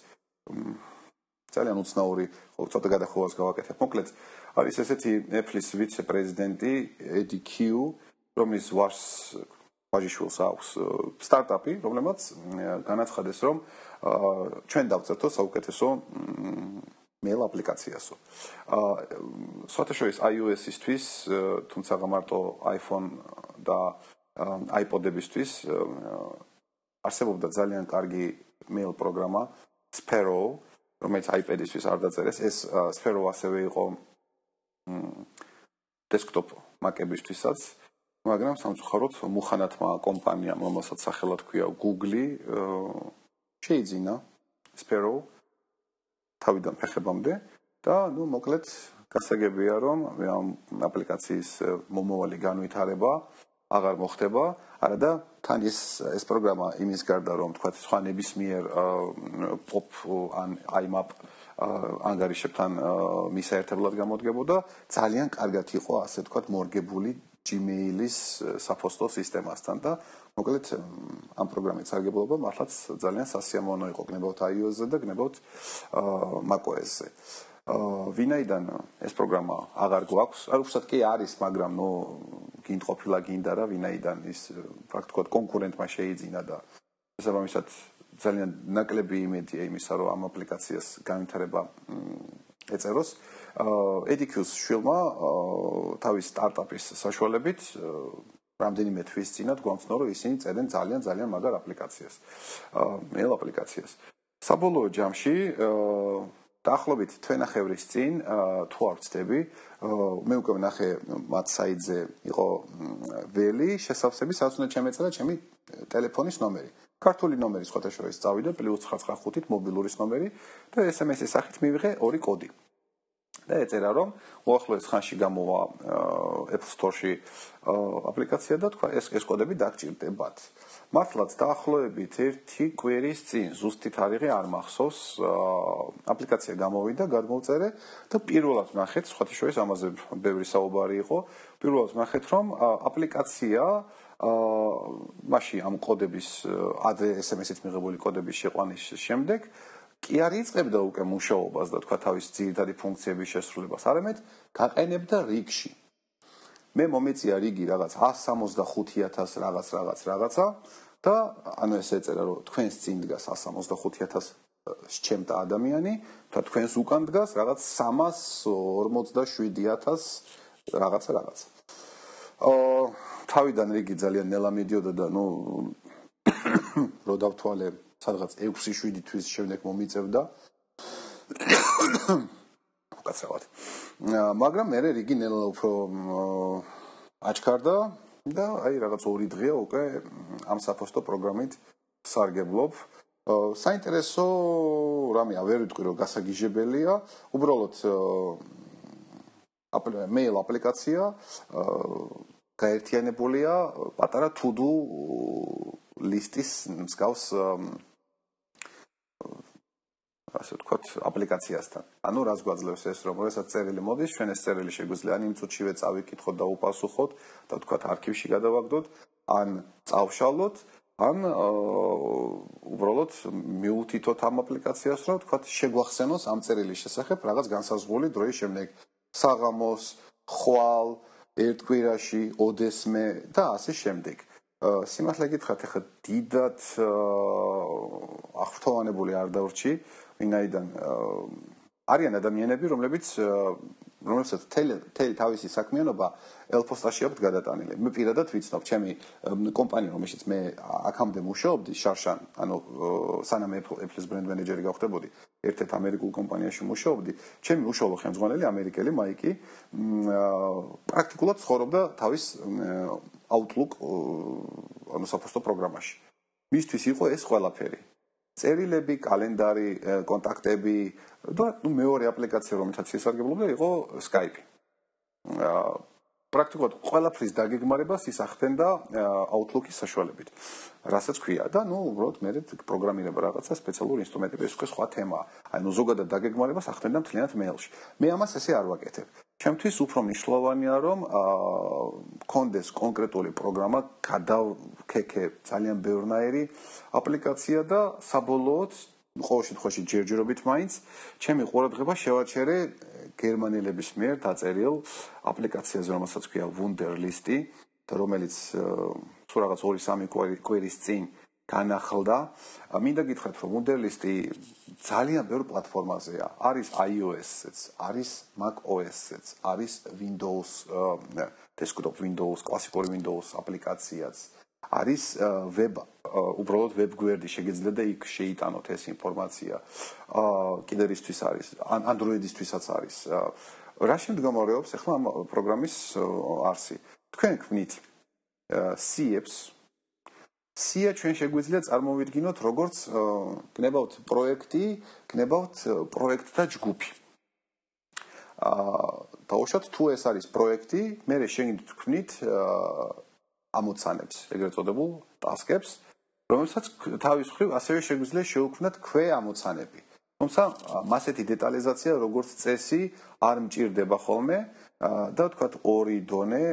ძალიან უცნაური ცოტა გადახოვას გავაკეთებ. მოკლედ, არის ესეთი Apple-ის ვიცე-პრეზიდენტი Eddie Q, რომლის ვარს ვაჟიშვილს აქვს სტარტაპი, რომელმაც განაცხადეს, რომ ჩვენ დავწერთო საუკეთესო mail აპლიკაციასო. აა სოთაშოის iOS-ისთვის, თუმცა მარტო iPhone და iPod-ებისთვის არსებობდა ძალიან კარგი mail პროგრამა Sparrow, რომელიც iPad-ისთვის არ დაწერეს. ეს Sparrow ასევე იყო desktop Mac-ებისთვისაც. მაგრამ სამწუხაროდ მუხანათმა კომპანიამ, რომელსაც სახელად ქვია Google, შეიძინა Sparrow თავიდან ფეხებამდე და ნუ მოკლედ გასაგებია რომ ამ აპლიკაციის მომავალი განვითარება აღარ მოხდება, არა და თან ეს ეს პროგრამა იმის გარდა რომ თქვა სხვა ნებისმიერ pop ან IMAP ანგარიშებთან მისაერთებლად გამოდგებოდა, ძალიან კარგად იყო ასე თქვა მორგებული Gmail-ის საფოსტო სისტემასთან და მოკლედ ამ პროგრამის სარგებლობა მართლაც ძალიან სასიამოვნო იყო გნებავთ iOS-ზე და გნებავთ macOS-ზე. ვინაიდან ეს პროგრამა აღარ გვაქვს, არ უბრალოდ კი არის, მაგრამ ნუ გინდყოფილა გინდა რა ვინაიდან ის ფაქტობრივად კონკურენტმა შეიძინა და შესაბამისად ძალიან ნაკლები იმედია იმისა, რომ ამ აპლიკაციას განვითარება ეწეროს. EDQ-ს შვილმა თავის სტარტაპის საშუალებით რამდენიმე თვის წინათ გვამცნო რომ ისინი წერენ ძალიან ძალიან მაგარ აპლიკაციას. mail აპლიკაციას. საბოლოო ჯამში დაახლოებით თვენახევრის წინ თუ არ ვწდები, მე უკვე ვნახე მათ საიტზე იყო ველი შესავსები, სადაც უნდა ჩემეწერა ჩემი ტელეფონის ნომერი. ქართული ნომერი სხვათა შორის წავიდა +995-ით მობილურის ნომერი და SMS-ის სახით მივიღე ორი კოდი. და ეწერა რომ უახლოეს ხანში გამოვა Apple Store-ში აპლიკაცია და თქვა ეს ეს კოდები დაგჭირდებათ. მართლაც დაახლოებით ერთი კვირის წინ ზუსტი თარიღი არ მახსოვს აპლიკაცია გამოვიდა, გადმოვწერე და პირველად ნახეთ, სხვათა შორის ამაზე ბევრი საუბარი იყო. პირველად ნახეთ რომ აპლიკაცია აა მასში ამ კოდების ადრე SMS-ით მიღებული კოდების შეყვანის შემდეგ კი არ იწებდა უკვე მუშაობას და თქვა თავის ძირითადი ფუნქციების შესრულებას, არამედ გაყენებდა რიგში. მე მომეწია რიგი რაღაც 165000 რაღაც რაღაც რაღაცა და ანუ ეს ეწერა რომ თქვენს წინ დგას 165000 შეჭემდა ადამიანი, და თქვენს უკან დგას რაღაც 357000 რაღაცა რაღაცა. აა თავიდან რიგი ძალიან ნელა მიდიოდა და ნუ რო დავთვალე სადღაც 6-7 თვის შემდეგ მომიწევდა. უკაცრავად. მაგრამ მე რიგი ნელა უფრო აჩქარდა და აი რაღაც ორი დღეა უკვე ამ საფოსტო პროგრამით სარგებლობ. საინტერესო რამეა, ვერ ვიტყვი რომ გასაგიჟებელია, უბრალოდ მეილ აპლიკაცია გაერთიანებულია პატარა to-do ლისტის მსგავს ასე ვთქვათ, აპლიკაციასთან. ანუ რას გვაძლევს ეს, რომ შესაძ წერილი მოდის, ჩვენ ეს წერილი შეგვიძლია ან იმ წუთშივე წავიკითხოთ და უპასუხოთ და ვთქვათ, არქივში გადავაგდოთ, ან წავშალოთ, ან უბრალოდ მიუთითოთ ამ აპლიკაციას, რომ ვთქვათ, შეგვახსენოს ამ წერილის შესახებ რაღაც განსაზღვრული დროის შემდეგ. საღამოს, ხვალ, ერთ კვირაში, ოდესმე და ასე შემდეგ. სიმართლე გითხრათ, ახლა დიდად აღფრთოვანებული არ დავრჩი, ვინაიდან არიან ადამიანები, რომლებიც რომელსაც თელი თავისი საქმიანობა ელფოსტაში აქვს გადატანილი. მე პირადად ვიცნობ, ჩემი კომპანია, რომელშიც მე აქამდე მუშაობდი, შარშან, ანუ სანამ Apple-ის ბრენდ მენეჯერი გავხდებოდი, ერთ-ერთ ამერიკულ კომპანიაში მუშაობდი, ჩემი უშუალო ხელმძღვანელი ამერიკელი მაიკი პრაქტიკულად ცხოვრობდა თავის Outlook ანუ საფოსტო პროგრამაში. მისთვის იყო ეს ყველაფერი. წერილები, კალენდარი, კონტაქტები და ნუ მეორე აპლიკაცია რომელსაც ისარგებლობდა იყო Skype. აა პრაქტიკულად ყველაფრის დაგეგმარებას ისახდენდა Outlook-ის საშუალებით. რასაც ქვია და ნუ უბრალოდ მე პროგრამირება რაღაცა სპეციალური ინსტრუმენტები ეს უკვე სხვა თემაა. აი ნუ ზოგადად დაგეგმარებას ახდენდა მთლიანად მეილში. მე ამას ესე არ ვაკეთებ. ჩემთვის უფრო მნიშვნელოვანია რომ აა კონდეს კონკრეტული პროგრამა გადავქეკე ძალიან ბევრნაირი აპლიკაცია და საბოლოოდ ყოველ შემთხვევაში ჯერჯერობით მაინც ჩემი ყურადღება შევაჩერე გერმანელების მიერ დაწერილ აპლიკაციაზე რომელსაც ქვია Wunderlist-ი რომელიც თუ რაღაც 2-3 კვირის წინ განახლდა. მინდა გითხრათ, რომ Wunderlist-ი ძალიან ბევრ პლატფორმაზეა. არის iOS-იც, არის macOS-იც, არის Windows, desktop Windows, კლასიკური Windows აპლიკაციაც. არის web, უბრალოდ web გვერდი შეგიძლიათ და იქ შეიტანოთ ეს ინფორმაცია. აა კიდე რისთვის არის? Android-ისთვისაც არის. რა შემდგომარეობს ახლა ამ პროგრამის არსი? თქვენ ქმნით CFs სია ჩვენ შეგვიძლია წარმოვიდგინოთ როგორც გნებავთ პროექტი, გნებავთ პროექტთა ჯგუფი. აა დაუშვათ თუ ეს არის პროექტი, მე შეგიძლიათ თქვნით ამოცანებს, ეგრეთ წოდებულ ტასკებს, რომელსაც თავის მხრივ ასევე შეგვიძლია შეუქმნათ ქვე ამოცანები. თუმცა მასეთი დეტალიზაცია როგორც წესი არ მჭირდება ხოლმე. და ვთქვათ ორი დონე,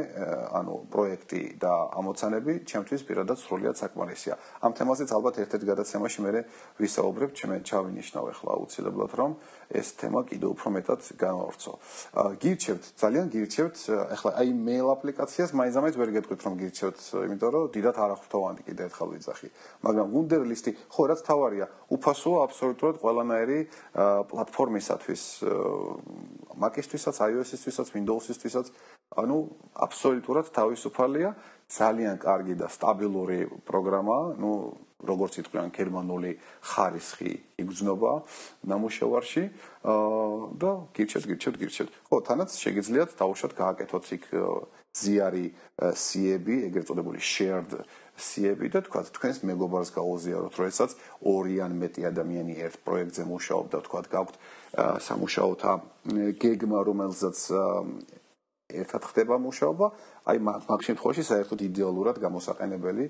ანუ პროექტი და ამოცანები, ჩემთვის პირადად სრულიად საკმარისია. ამ თემაზეც ალბათ ერთ-ერთ გადაცემაში მე ვისაუბრებ, ჩემე ჩავინიშნავ ახლა აუცილებლად, რომ ეს თემა კიდევ უფრო მეტად განვავრცო. გირჩევთ, ძალიან გირჩევთ, ახლა აი მეილ აპლიკაციას მაინც-მაინც ვერ გეტყვით, რომ გირჩევთ, იმიტომ რომ დიდად არახვთოვანი კიდე ერთხელ ვიძახი. მაგრამ Wunderlist-ი, ხო, რაც თავარია, უფასოა აბსოლუტურად ყველანაირი პლატფორმისათვის, Mac-ისთვისაც, iOS-ისთვისაც, Windows-ისთვისაც, ანუ აბსოლუტურად თავისუფალია, ძალიან კარგი და სტაბილური პროგრამაა, ну როგორც იტყვიან გერმანული ხარისხი იგრძნობა ნამუშევარში და გირჩეთ გირჩეთ გირჩეთ ხო თანაც შეგიძლიათ დაუშვათ გააკეთოთ იქ ზიარი სიები ეგრეთ წოდებული shared სიები და თქვა თქვენს მეგობარს გაუზიაროთ როდესაც ორი ან მეტი ადამიანი ერთ პროექტზე მუშაობდა თქვა გაქვთ სამუშაოთა გეგმა რომელზეც ერთად ხდება მუშაობა აი მაგ შემთხვევაში საერთოდ იდეალურად გამოსაყენებელი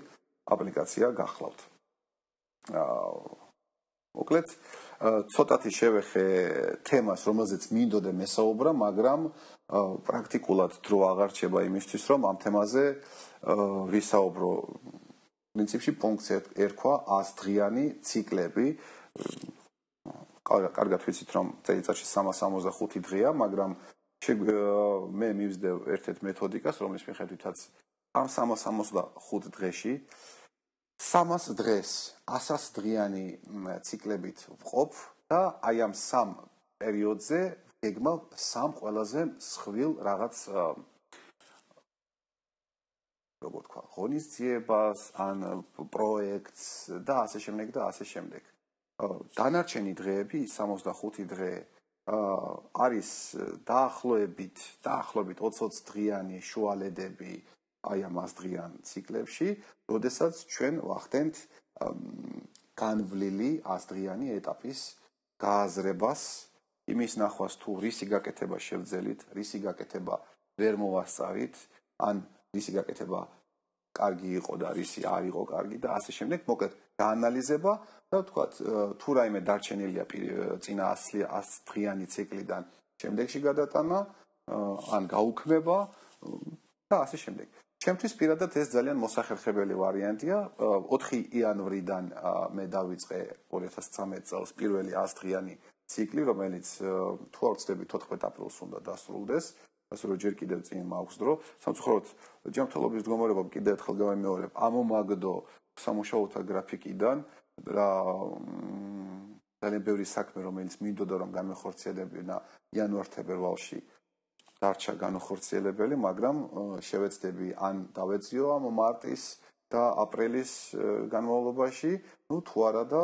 აპლიკაცია გახლავთ აა მოკლედ ცოტათი შევეხე თემას რომელზეც მინდოდა მესაუბრა მაგრამ პრაქტიკულად დრო აღარ რჩება იმისთვის რომ ამ თემაზე ვისაუბრო პრინციპში ფუნქცია ერქვა 100 დღიანი ციკლები კარგად ვიცით რომ წელიწადში 365 დღეა მაგრამ მე მივსდევ ერთ-ერთ მეთოდიკას რომლის მიხედვითაც ამ 365 დღეში 300 დღეს 100 დღიანი ციკლებით ვყოფ და აი ამ სამ პერიოდზე გეგმა სამ ყველაზე მსხვილ რაღაც როგორ თქვა, ღონისძიებას, ან პროექტს და ასე შემდეგ და ასე შემდეგ. დანარჩენი დღეები 65 დღე არის დაახლოებით დაახლოებით 20 დღიანი შუალედები აი ამ 100 დღიან ციკლებში, როდესაც ჩვენ ვახდენთ განვლილი 100 დღიანი ეტაპის გააზრებას, იმის ნახვას თუ რისი გაკეთება შევძელით, რისი გაკეთება ვერ მოვასწავით, ან რისი გაკეთება კარგი იყო და რისი არ იყო კარგი და ასე შემდეგ, მოკლედ გაანალიზება და ვთქვათ, თუ რაიმე დარჩენილია წინა 100 დღიანი ციკლიდან შემდეგში გადატანა, ან გაუქმება და ასე შემდეგ. ჩემთვის პირადად ეს ძალიან მოსახერხებელი ვარიანტია. 4 იანვრიდან მე დავიწყე 2013 წელს პირველი 100 დღიანი ციკლი, რომელიც თუ არ ვცდები 14 აპრილს უნდა დასრულდეს. ასე რომ ჯერ კიდევ წინ მაქვს დრო. სამწუხაროდ ჯანმრთელობის მდგომარეობა კიდევ ერთხელ გამიმეორებ. ამომაგდო სამუშაოთა გრაფიკიდან რა ძალიან ბევრი საქმე რომელიც მინდოდა რომ გამეხორციელებინა იანვარ-თებერვალში დარჩა განხორციელებელი, მაგრამ შევეცდები ან დავეციო ამ მარტის და აპრილის განმავლობაში, ну თუ არა და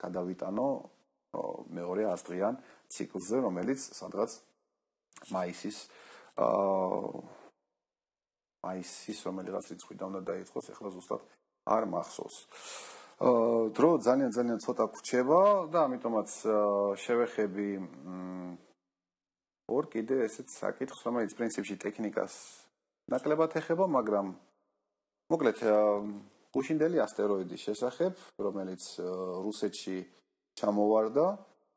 გადავიტანო მეორე ასტრიან ციკლზე, რომელიც სადღაც მაისის აა მაისის რომელიღაც რიცხვიდან უნდა დაიწყოს, ახლა ზუსტად არ მახსოვს. აა დრო ძალიან ძალიან ცოტა გრჩება და ამიტომაც შევეხები ორ კიდე ესეც საკითხს, რომელიც პრინციპში ტექნიკას ნაკლებად ეხება, მაგრამ მოკლედ გუშინდელი ასტეროიდის შესახებ, რომელიც რუსეთში ჩამოვარდა,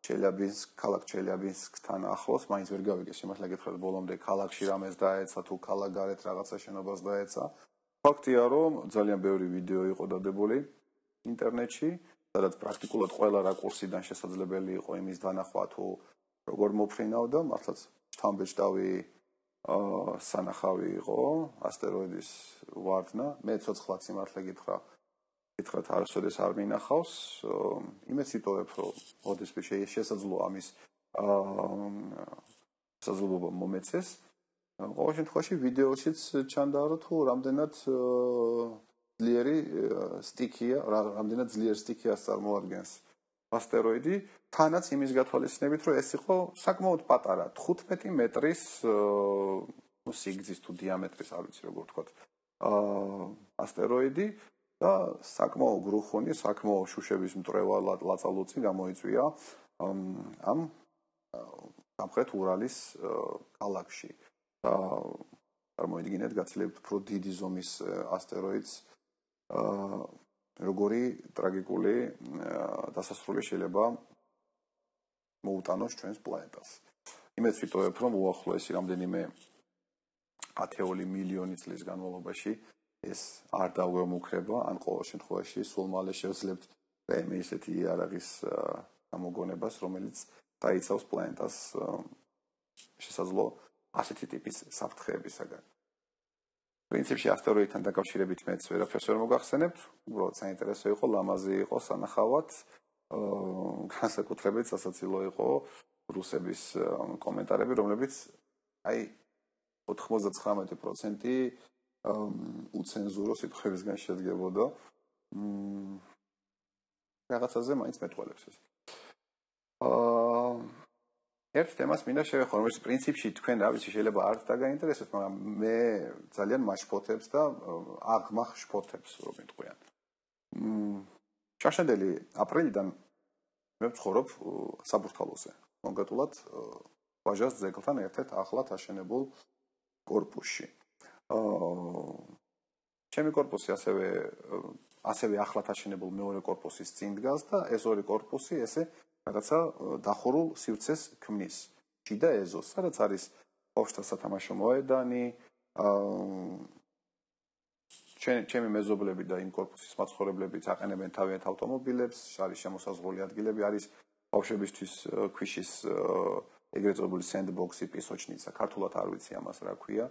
ჩელიაბინსკ, ქალაქ ჩელიაბინსკთან ახლოს, მაინც ვერ გავიგე შემართლა გითხრათ ბოლომდე ქალაქში რამეს დაეცა თუ ქალაქ გარეთ რაღაცა შენობას დაეცა. ფაქტია, რომ ძალიან ბევრი ვიდეო იყო დადებული ინტერნეტში, სადაც პრაქტიკულად ყველა რაკურსიდან შესაძლებელი იყო იმის დანახვა თუ როგორ მოფრინავდა, მართლაც შთამბეჭდავი აა სანახავი იყო ასტეროიდის ვარდნა. მე ცოცხლად სიმართლე გითხრა, გითხრათ არასოდეს არ მინახავს იმეც იტოვებ რომ ოდესმე შესაძლოა ამის აა შესაძლებლობა მომეცეს ყოველ შემთხვევაში ვიდეოშიც ჩანდა რომ თუ რამდენად ძლიერი სტიქია რამდენად ძლიერ სტიქიას წარმოადგენს ასტეროიდი თანაც იმის გათვალისწინებით რომ ეს იყო საკმაოდ პატარა 15 მეტრის ნუ სიგრძის თუ დიამეტრის არ ვიცი როგორ ვთქვა აა ასტეროიდი და საკმაო გრუხონი, საკმაო შუშების მტრევალად ლაწალუცი გამოიწვია ამ სამხრეთ ურალის კალაქში. და წარმოიდგინეთ, გაცილებით უფრო დიდი ზომის ასტეროიდს აა როგორი ტრაგიკული დასასრული შეიძლება მოუტანოს ჩვენს პლანეტას. იმეც ვიტოვებ, რომ უახლოესი რამდენიმე ათეული მილიონი წლის განმავლობაში ეს არ დაგვემუქრება, ან ყოველ შემთხვევაში სულ მალე შევძლებთ მე ისეთი იარაღის გამოგონებას, რომელიც დაიცავს პლანეტას შესაძლო ასეთი ტიპის საფრთხეებისაგან. პრინციპში ასტეროიდთან დაკავშირებით მეც ვერაფერს ვერ მოგახსენებთ, უბრალოდ საინტერესო იყო, ლამაზი იყო სანახავად, განსაკუთრებით სასაცილო იყო რუსების კომენტარები, რომლებიც აი 99% უცენზურო სიტყვებისგან შედგებოდა. მ რაღაცაზე მაინც მეტყველებს ეს. ერთ თემას მინდა შევეხო, რომელიც პრინციპში თქვენ რა ვიცი შეიძლება არც დაგაინტერესოს, მაგრამ მე ძალიან მაშფოთებს და აღმახშფოთებს რომ მეტყვიან. მ ჩაშანდელი აპრილიდან მე ვცხოვრობ საბურთალოზე. კონკრეტულად ვაჟას ძეგლთან ერთად ახლად აშენებულ корпуში. აა ჩემი корпуსი ასევე ასევე ახლად აშენებულ მეორე корпуსის წინ დგას და ეს ორი корпуსი ესე რაღაცა დახურულ სივრცეს ქმნის შიდა ეზოს, სადაც არის ოფშთა სათამაშო მოედანი, ჩვენ ჩემი მეზობლები და იმ корпуსის მაცხოვრებლებიც აყენებენ თავიანთ ავტომობილებს, არის შემოსაზღვრული ადგილები, არის ბავშვებისთვის ქვიშის ეგრეთ წოდებული sandbox-ი, პისოჩნიცა, ქართულად არ ვიცი ამას რა ქვია.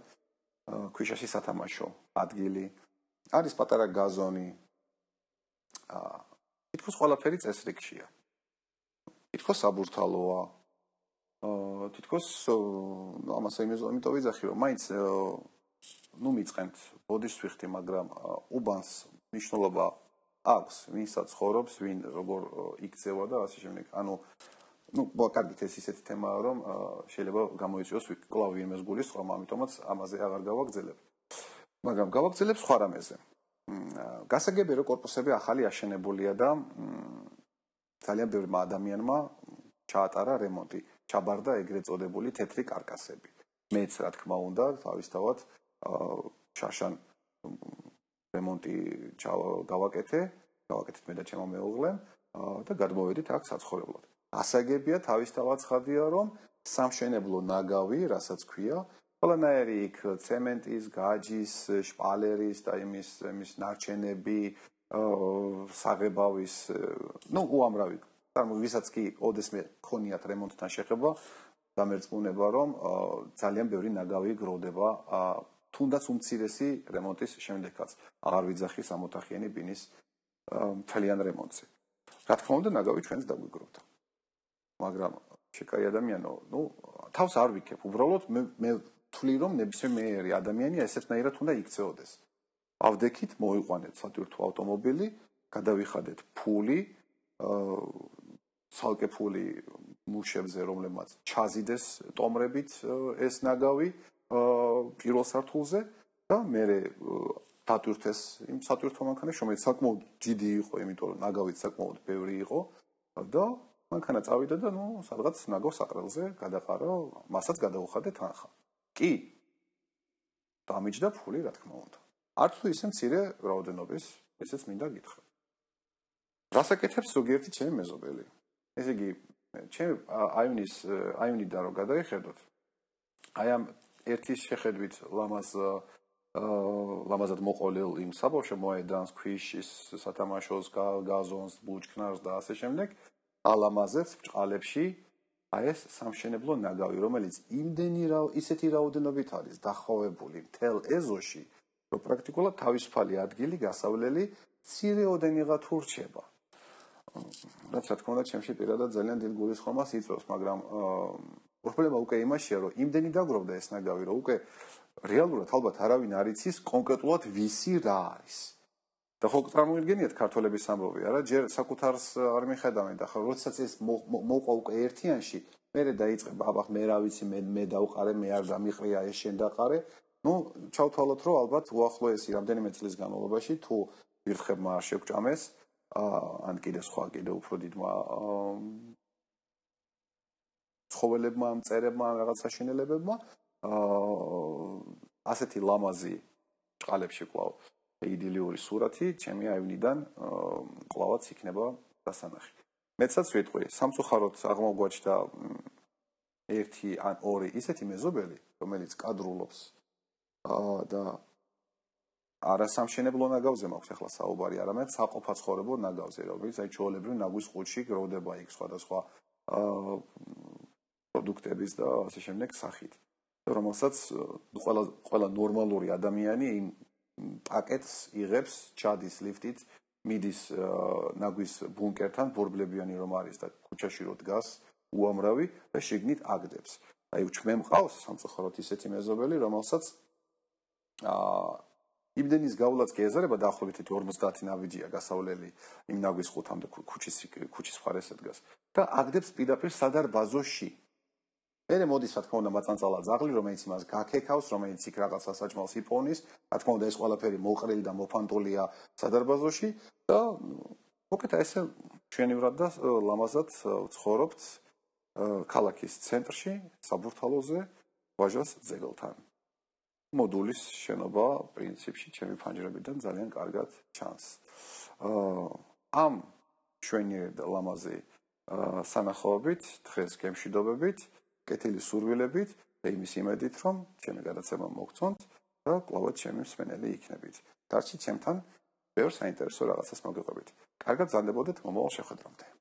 ქვიშაში სათამაშო ადგილი, არის პატარა გაზონი. აა თითქოს ყველაფერი წესრიგშია. თითქოს საბურთალოა. აა თითქოს ამას იმეზე იმიტომ ვიძახი რომ მაინც ნუ მიწემთ ბოდიშს ვიხდი მაგრამ უბანს მნიშვნელობა აქვს ვინც ცხოვრობს ვინ როგორ იქცევა და ასე შემდეგ ანუ ну, კარგით, ეს ისეთი თემაა, რომ შეიძლება გამოიწვიოს კლავ ვინმეს გულისხმობა, ამიტომაც ამაზე აღარ გავაგრძელებ. მაგრამ გავაგრძელებ სხვა რამეზე. გასაგებიარო корпуსები ახალი აშენებულია და მ ძალიან ბევრმა ადამიანმა ჩაატარა რემონტი, ჩაბარდა ეგრეთ წოდებული თეთრი каркасები. მეც რა თქმა უნდა, თავისთავად შაშან რემონტი გავაკეთე, გავაკეთეთ მე და ჩემო მეუღლემ და გადმოვედით აქ საცხოვრებლად. ასაგებია თავისთავად ცხადია, რომ სამშენებლო ნაგავი, რასაც ქვია, ყველანაირი იქ ცემენტის, გაჯის, შპალერის და იმის იმის ნარჩენები, საღებავის, ну, უამრავი. თუმცა ვისაც კი ოდესმე ხონიათ რემონტთან შეხება, დამერწმუნება რომ ძალიან ბევრი ნაგავი გროვდება თუნდაც უმცირესი რემონტის შემდეგაც. აღარ ვიძახი სამოთახიანი ბინის მთლიან რემონტზე. რა თქმა უნდა, ნაგავი ჩვენს დაგვიგროვდა. მაგრამ შეკაი ადამიანო, ну, თავს არ ვიქებ, უბრალოდ მე მე თვლი რომ ნებისმიერი ადამიანი ესეთნაირად უნდა იქცეოდეს. ავდექით მოიყვანეთ სატვირთო ავტომობილი, გადავიხადეთ ფული, აა ცალკე ფული მუშებზე, რომლებმაც ჩაზიდეს ტომრებით ეს ნაგავი აა პირველ სართულზე და მე დატვირთეს იმ სატვირთო მანქანაში, რომელიც საკმაოდ დიდი იყო, იმიტომ რომ ნაგავიც საკმაოდ ბევრი იყო და მანქანა წავიდა და ნუ სადღაც ნაგო საყრელზე გადაყარა, მასაც გადაუხადე თანხა. კი. დამიჯდა ფული, რა თქმა უნდა. არც თუ ისე მცირე რაოდენობის, ესეც მინდა გითხრა. რასაკეთებს ზოგიერთი ჩემი მეზობელი? ესე იგი, ჩემი აივნის აივნიდან რომ გადაიხედოთ, აი ამ ერთის შეხედვით ლამაზ ლამაზად მოყოლილ იმ საბავშვო მოედანს, ქვიშის, სათამაშოს, გაზონს, ბუჩქნარს და ასე შემდეგ, ალამაზებს ბჭყალებში აი ეს სამშენებლო ნაგავი, რომელიც იმდენი რა ისეთი რაოდენობით არის დახოვებული მთელ ეზოში, რომ პრაქტიკულად თავისუფალი ადგილი გასავლელი ცირეოდენიღა თუ რჩება. რაც რა თქმა უნდა, ჩემში პირადად ძალიან დიდ გულისხმობას იწვევს, მაგრამ პრობლემა უკვე იმაშია, რომ იმდენი დაგროვდა ეს ნაგავი, რომ უკვე რეალურად ალბათ არავინ არ იცის კონკრეტულად ვისი რა არის. და ხო წარმოიდგენიათ ქართველების ამბობი არა ჯერ საკუთარს არ მიხედავენ და ხო როდესაც ეს მოყვა უკვე ერთიანში მერე დაიწყება აბა მე რა ვიცი მე მე დავყარე მე არ დამიყრია ეს შენ დაყარე ну, ჩავთვალოთ, რომ ალბათ უახლოესი რამდენიმე წლის განმავლობაში თუ ვირთხებმა არ შეგჭამეს, ან კიდე სხვა კიდე უფრო დიდმა ცხოველებმა, მწერებმა, რაღაცა შენელებებმა აა ასეთი ლამაზი ჭყალებში კლავ იდილიური სურათი ჩემი აივნიდან კლავაც იქნება დასანახი. მეცაც ვიტყვი, სამწუხაროდ აღმოგვაჩნდა ერთი ან ორი ისეთი მეზობელი, რომელიც კადრულობს და არასამშენებლო ნაგავზე მაქვს ახლა საუბარი, არამედ საყოფაცხოვრებო ნაგავზე, რომელიც აი ჩოლებრივ ნაგვის ყუთში გროვდება იქ სხვადასხვა აა პროდუქტების და ასე შემდეგ სახით. რომელსაც ყველა ყველა ნორმალური ადამიანი იმ პაკეტს იღებს ჩადის ლიფტით მიდის ნაგვის ბუნკერთან ბორბლებიანი რომ არის და ქუჩაში რო დგას უამრავი და შეგნით აგდებს აი ჩვენ მყავს სამწუხაროდ ისეთი მეზობელი რომელსაც აა იმდენის გავლაც კი ეზარება დაახლოებით 50 ნავიჯია გასავლელი იმ ნაგვის ხუთამდე ქუჩის ქუჩის მხარეს დგას და აგდებს პირდაპირ სადარბაზოში მერე მოდის რა თქმა უნდა მაწანწალა ძაღლი რომელიც იმას გაქეკავს რომელიც იქ რაღაცა საჭმელს იპოვნის. რა თქმა უნდა ეს ყველაფერი მოყრილი და მოფანტულია სადარბაზოში და მოკეთ ესე ჩვენივრად და ლამაზად ცხოვრობთ ქალაქის ცენტრში საბურთალოზე ვაჟას ძეგლთან მოდულის შენობა პრინციპში ჩემი ფანჯრებიდან ძალიან კარგად ჩანს ამ ჩვენი ლამაზი სანახაობით დღეს გემშვიდობებით კეთილი სურვილებით და იმის იმედით, რომ ჩემი გადაცემა მოგწონთ და კლავად ჩემი მსმენელი იქნებით. დარჩით ჩემთან ბევრ საინტერესო რაღაცას მოგიყვებით. კარგად ზანდებოდეთ მომავალ შეხვედრამდე.